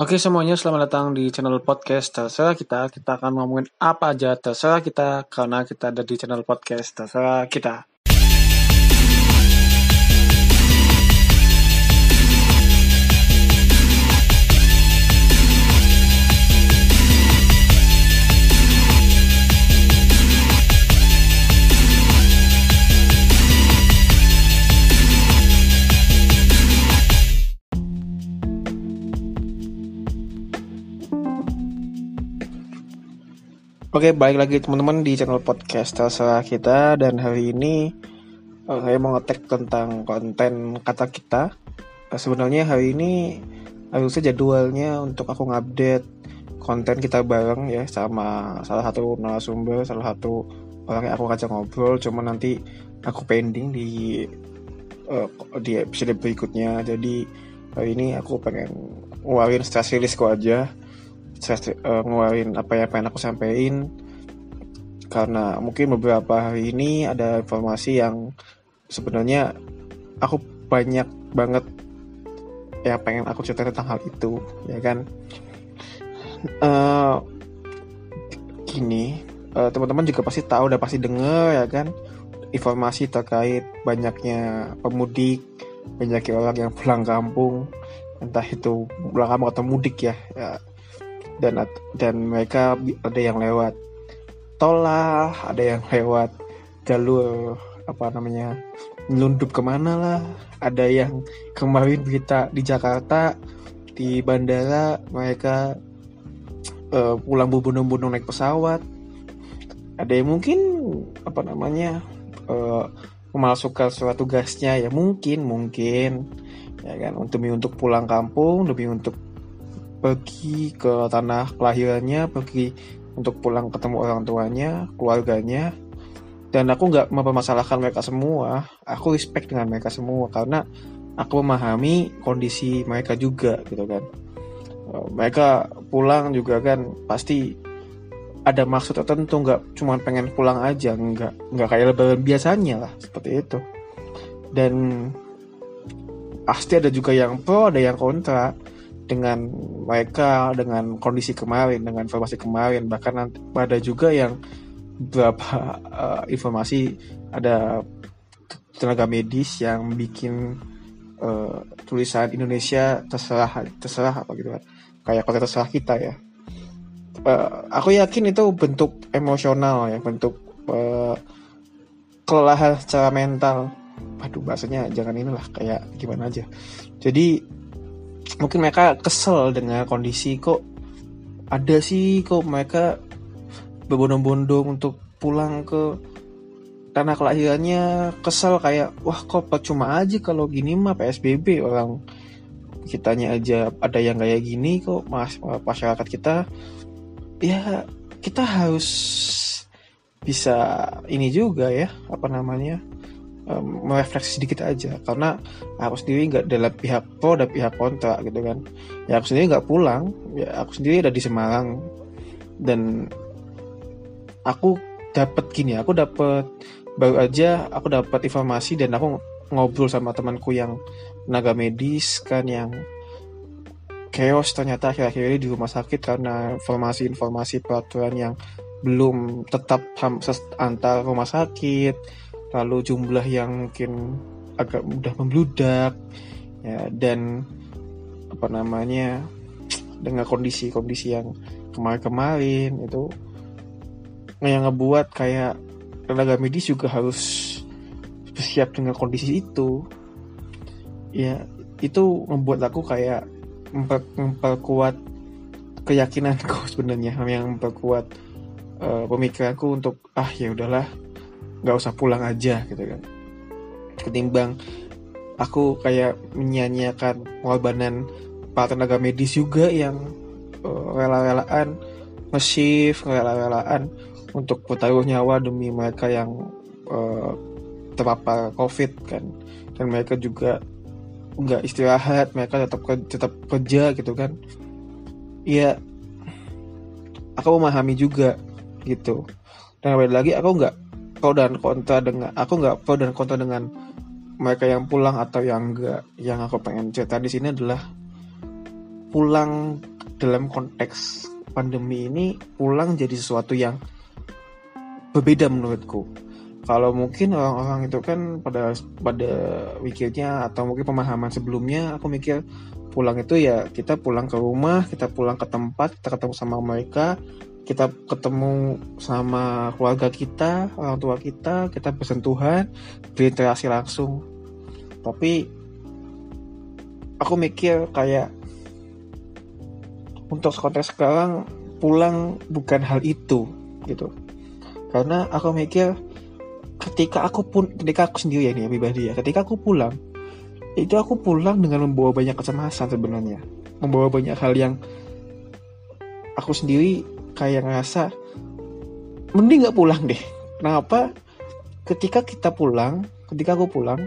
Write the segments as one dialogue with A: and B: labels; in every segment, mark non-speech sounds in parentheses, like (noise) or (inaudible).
A: Oke semuanya, selamat datang di channel podcast Terserah kita. Kita akan ngomongin apa aja terserah kita karena kita ada di channel podcast Terserah kita. Oke, balik lagi teman-teman di channel podcast terserah kita dan hari ini uh, saya mau ngetek tentang konten kata kita. Uh, sebenarnya hari ini harusnya jadwalnya untuk aku ngupdate konten kita bareng ya sama salah satu narasumber, salah satu orang yang aku ngajak ngobrol. Cuma nanti aku pending di uh, di episode berikutnya. Jadi hari ini aku pengen ngeluarin stress release aja saya uh, ngeluarin apa yang pengen aku sampaikan karena mungkin beberapa hari ini ada informasi yang sebenarnya aku banyak banget ya pengen aku cerita tentang hal itu ya kan? Uh, gini uh, teman-teman juga pasti tahu udah pasti denger ya kan? Informasi terkait banyaknya pemudik banyaknya orang yang pulang kampung. Entah itu pulang kampung atau mudik ya, ya dan dan mereka ada yang lewat tol lah ada yang lewat jalur apa namanya nyelundup ke mana lah. Ada yang kemarin kita di Jakarta di bandara mereka uh, pulang berbondong-bondong naik pesawat. Ada yang mungkin apa namanya uh, memasukkan surat tugasnya ya mungkin mungkin ya kan untuk untuk pulang kampung lebih untuk pergi ke tanah kelahirannya, pergi untuk pulang ketemu orang tuanya, keluarganya. Dan aku nggak mempermasalahkan mereka semua. Aku respect dengan mereka semua karena aku memahami kondisi mereka juga gitu kan. Eh, mereka pulang juga kan pasti ada maksud tertentu nggak cuma pengen pulang aja nggak nggak kayak lebaran biasanya lah seperti itu dan pasti ada juga yang pro ada yang kontra dengan mereka dengan kondisi kemarin dengan informasi kemarin. Bahkan nanti, ada juga yang beberapa uh, informasi ada tenaga medis yang bikin uh, tulisan Indonesia terserah terserah apa gitu kan. Kayak kota terserah kita ya. Uh, aku yakin itu bentuk emosional ya bentuk uh, kelelahan secara mental. Aduh bahasanya jangan inilah kayak gimana aja. Jadi mungkin mereka kesel dengan kondisi kok ada sih kok mereka berbondong-bondong untuk pulang ke tanah kelahirannya. Kesel kayak wah kok cuma aja kalau gini mah PSBB orang kitanya aja ada yang kayak gini kok mas masyarakat kita. Ya kita harus bisa ini juga ya apa namanya merefleksi sedikit aja. Karena aku sendiri nggak dalam pihak pro dan pihak kontra gitu kan. Ya aku sendiri nggak pulang. Ya aku sendiri ada di Semarang. Dan aku dapat gini aku dapat baru aja aku dapat informasi dan aku ngobrol sama temanku yang tenaga medis kan yang chaos ternyata akhir-akhir ini di rumah sakit karena informasi-informasi peraturan yang belum tetap antar rumah sakit lalu jumlah yang mungkin agak mudah membludak ya dan apa namanya dengan kondisi-kondisi yang kemarin-kemarin itu yang ngebuat kayak tenaga medis juga harus bersiap dengan kondisi itu. Ya itu membuat aku kayak memper, memperkuat keyakinanku (laughs) sebenarnya yang memperkuat uh, pemikiranku untuk ah ya udahlah nggak usah pulang aja gitu kan. Ketimbang aku kayak menyanyiakan pengorbanan para tenaga medis juga yang uh, rela-relaan nge-shift rela-relaan untuk bertaruh nyawa demi mereka yang uh, terpapar covid kan. Dan mereka juga nggak istirahat mereka tetap tetap kerja gitu kan. Iya aku memahami juga gitu. Dan kembali lagi aku nggak pro dan kontra dengan aku nggak pro dan kontra dengan mereka yang pulang atau yang enggak yang aku pengen cerita di sini adalah pulang dalam konteks pandemi ini pulang jadi sesuatu yang berbeda menurutku. Kalau mungkin orang-orang itu kan pada pada mikirnya atau mungkin pemahaman sebelumnya aku mikir pulang itu ya kita pulang ke rumah kita pulang ke tempat kita ketemu sama mereka kita ketemu sama keluarga kita orang tua kita kita bersentuhan berinteraksi langsung. Tapi aku mikir kayak untuk konteks sekarang pulang bukan hal itu gitu. Karena aku mikir ketika aku pun ketika aku sendiri ya nih pribadi ya ketika aku pulang itu aku pulang dengan membawa banyak kecemasan sebenarnya. Membawa banyak hal yang aku sendiri kayak ngerasa mending nggak pulang deh. Kenapa? Ketika kita pulang ketika aku pulang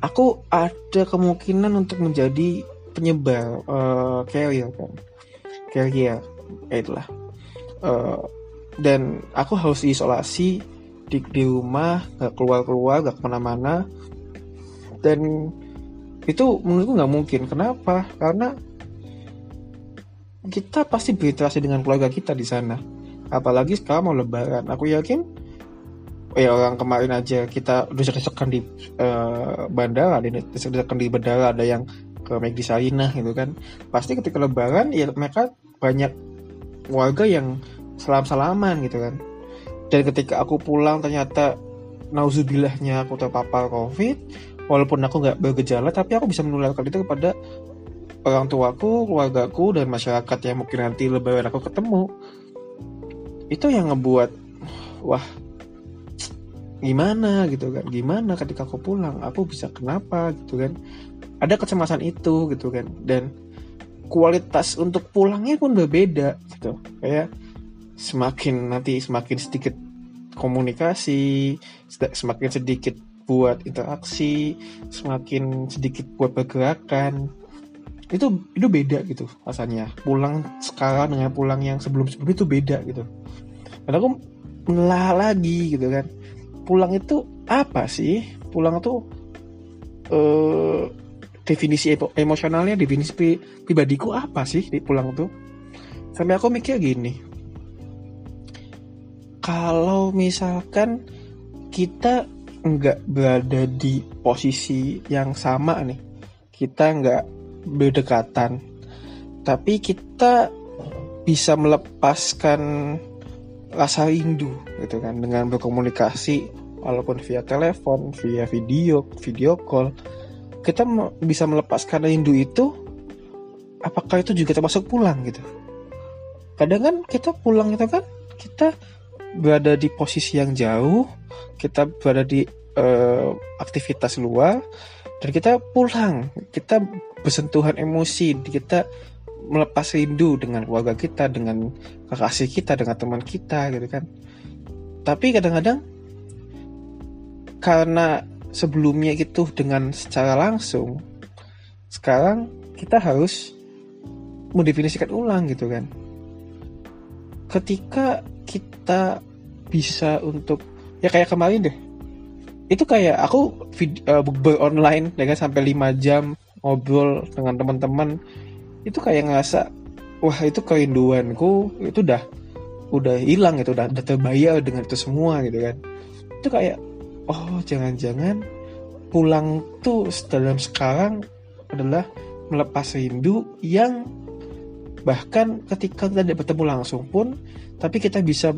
A: aku ada kemungkinan untuk menjadi penyebar uh, carrier kan? Carrier itulah. Uh, dan aku harus diisolasi di, di rumah nggak keluar keluar nggak ke mana-mana. Dan itu menurutku nggak mungkin. Kenapa? Karena kita pasti berinteraksi dengan keluarga kita di sana. Apalagi sekarang mau lebaran. Aku yakin ya orang kemarin aja kita udah desakan di uh, bandara desakan di bandara. Ada yang ke Megdi Sarinah gitu kan. Pasti ketika lebaran ya mereka banyak warga yang salam salaman gitu kan. Dan ketika aku pulang ternyata nauzubillahnya aku terpapar covid walaupun aku nggak bergejala tapi aku bisa menularkan itu kepada orang tuaku keluargaku dan masyarakat yang mungkin nanti lebaran aku ketemu. Itu yang ngebuat wah gimana gitu kan? Gimana ketika aku pulang? Aku bisa kenapa gitu kan? Ada kecemasan itu gitu kan? Dan kualitas untuk pulangnya pun berbeda gitu. Kayak semakin nanti semakin sedikit komunikasi, semakin sedikit buat interaksi, semakin sedikit buat pergerakan. Itu itu beda gitu rasanya. Pulang sekarang dengan pulang yang sebelum-sebelum itu beda gitu. Dan aku melah lagi gitu kan. Pulang itu apa sih? Pulang itu eh definisi emosionalnya, definisi pribadiku apa sih di pulang tuh? Sampai aku mikir gini, kalau misalkan kita nggak berada di posisi yang sama nih kita nggak berdekatan. Tapi kita bisa melepaskan rasa rindu gitu kan dengan berkomunikasi walaupun via telepon via video video call. Kita bisa melepaskan rindu itu apakah itu juga termasuk pulang gitu. Kadang kan kita pulang itu kan kita berada di posisi yang jauh, kita berada di uh, aktivitas luar, dan kita pulang, kita bersentuhan emosi, kita melepas rindu dengan keluarga kita, dengan kekasih kita, dengan teman kita, gitu kan. Tapi kadang-kadang karena sebelumnya itu dengan secara langsung, sekarang kita harus mendefinisikan ulang gitu kan. Ketika kita bisa untuk ya kayak kemarin deh itu kayak aku video, uh, online dengan ya sampai 5 jam ngobrol dengan teman-teman itu kayak ngerasa wah itu kerinduanku itu udah udah hilang itu udah, udah terbayar dengan itu semua gitu kan. Itu kayak oh jangan-jangan pulang tuh dalam sekarang adalah melepas rindu yang bahkan ketika kita tidak bertemu langsung pun tapi kita bisa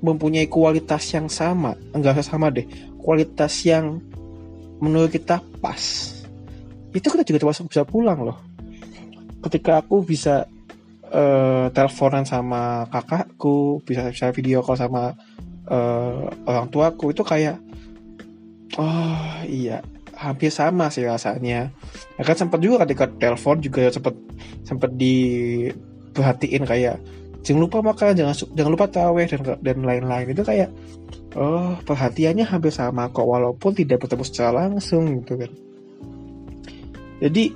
A: mempunyai kualitas yang sama. Enggak sama deh kualitas yang menurut kita pas itu kita juga termasuk bisa pulang loh. Ketika aku bisa uh, teleponan sama kakakku bisa bisa video call sama uh, orang tuaku itu kayak oh iya hampir sama sih rasanya. Ya kan sempat juga ketika telepon juga sempat sempat diperhatiin kayak jangan lupa makan jangan jangan lupa taweh dan dan lain-lain. Itu kayak oh perhatiannya hampir sama kok walaupun tidak bertemu secara langsung gitu kan jadi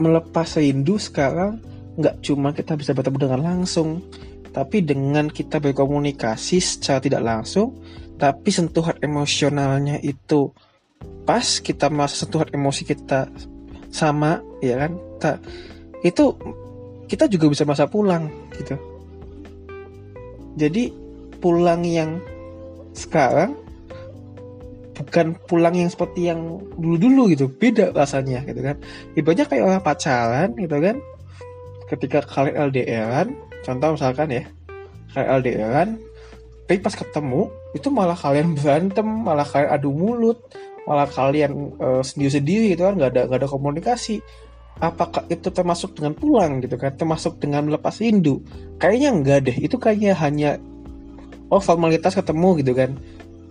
A: melepas rindu sekarang nggak cuma kita bisa bertemu dengan langsung tapi dengan kita berkomunikasi secara tidak langsung tapi sentuhan emosionalnya itu pas kita merasa sentuhan emosi kita sama ya kan? Itu kita juga bisa masa pulang gitu. Jadi pulang yang sekarang bukan pulang yang seperti yang dulu-dulu gitu. Beda rasanya gitu kan. Ibaratnya kayak orang pacaran gitu kan. Ketika kalian LDRan contoh misalkan ya. Kalian LDRan tapi pas ketemu itu malah kalian berantem malah kalian adu mulut malah kalian uh, sendiri-sendiri gitu kan. Nggak ada nggak ada komunikasi. Apakah itu termasuk dengan pulang gitu kan? Termasuk dengan melepas rindu? Kayaknya enggak deh. Itu kayaknya hanya oh formalitas ketemu gitu kan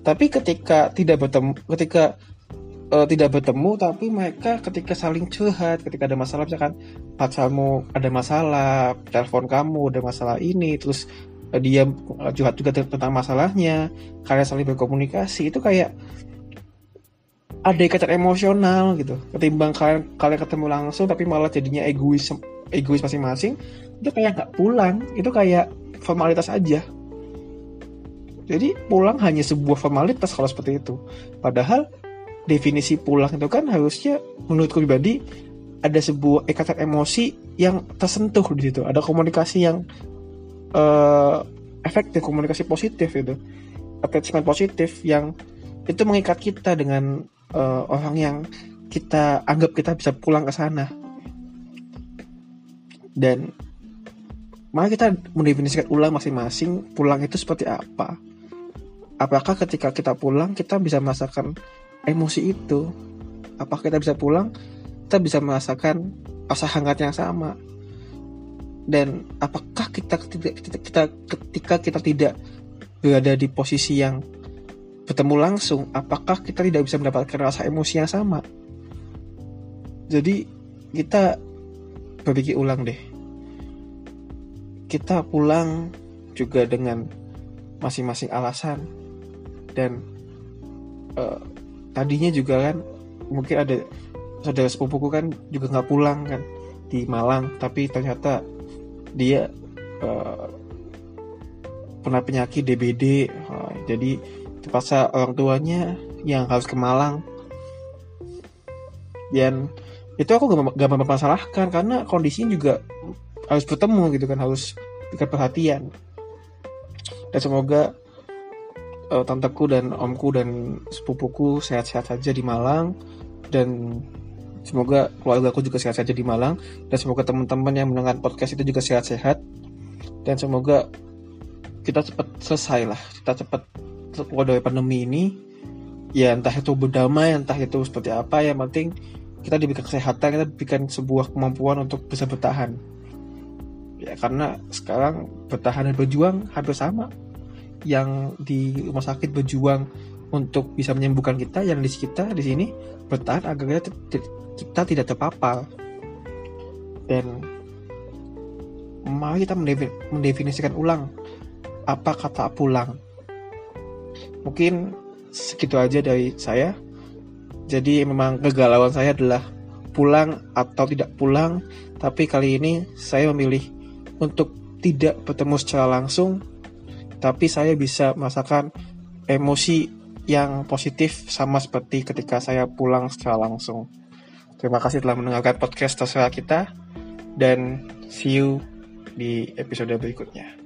A: tapi ketika tidak bertemu ketika uh, tidak bertemu tapi mereka ketika saling curhat ketika ada masalah misalkan pacarmu ada masalah telepon kamu ada masalah ini terus uh, dia curhat juga tentang masalahnya kalian saling berkomunikasi itu kayak ada ikatan emosional gitu. Ketimbang kalian kalian ketemu langsung tapi malah jadinya egois egois masing-masing itu kayak nggak pulang. Itu kayak formalitas aja jadi pulang hanya sebuah formalitas kalau seperti itu. Padahal definisi pulang itu kan harusnya menurutku pribadi ada sebuah ikatan emosi yang tersentuh di situ. Ada komunikasi yang uh, efektif, komunikasi positif itu. Attachment positif yang itu mengikat kita dengan uh, orang yang kita anggap kita bisa pulang ke sana. Dan mari kita mendefinisikan ulang masing-masing pulang itu seperti apa? Apakah ketika kita pulang kita bisa merasakan emosi itu? Apakah kita bisa pulang kita bisa merasakan rasa hangat yang sama? Dan apakah kita kita, kita, kita ketika kita tidak berada di posisi yang bertemu langsung apakah kita tidak bisa mendapatkan rasa emosi yang sama? Jadi kita berpikir ulang deh kita pulang juga dengan masing-masing alasan. Dan uh, tadinya juga kan mungkin ada saudara sepupuku kan juga nggak pulang kan di Malang. Tapi ternyata dia uh, pernah penyakit DBD uh, jadi terpaksa orang tuanya yang harus ke Malang. Dan itu aku gak, gak mempermasalahkan karena kondisinya juga harus bertemu gitu kan harus berikan perhatian. Dan semoga uh, tanteku dan omku dan sepupuku sehat-sehat saja di Malang. Dan semoga keluarga aku juga sehat saja di Malang. Dan semoga teman-teman yang mendengar podcast itu juga sehat-sehat. Dan semoga kita cepat selesai lah. Kita cepat keluar dari pandemi ini. Ya entah itu berdamai entah itu seperti apa. Yang penting kita diberikan kesehatan kita diberikan sebuah kemampuan untuk bisa bertahan ya karena sekarang bertahan dan berjuang hampir sama. Yang di rumah sakit berjuang untuk bisa menyembuhkan kita yang di kita di sini bertahan agar kita, kita tidak terpapar. Dan mari kita mendefinisikan ulang apa kata pulang. Mungkin segitu aja dari saya. Jadi memang kegalauan saya adalah pulang atau tidak pulang. Tapi kali ini saya memilih untuk tidak bertemu secara langsung tapi saya bisa merasakan emosi yang positif sama seperti ketika saya pulang secara langsung. Terima kasih telah mendengarkan podcast terserah kita dan see you di episode berikutnya.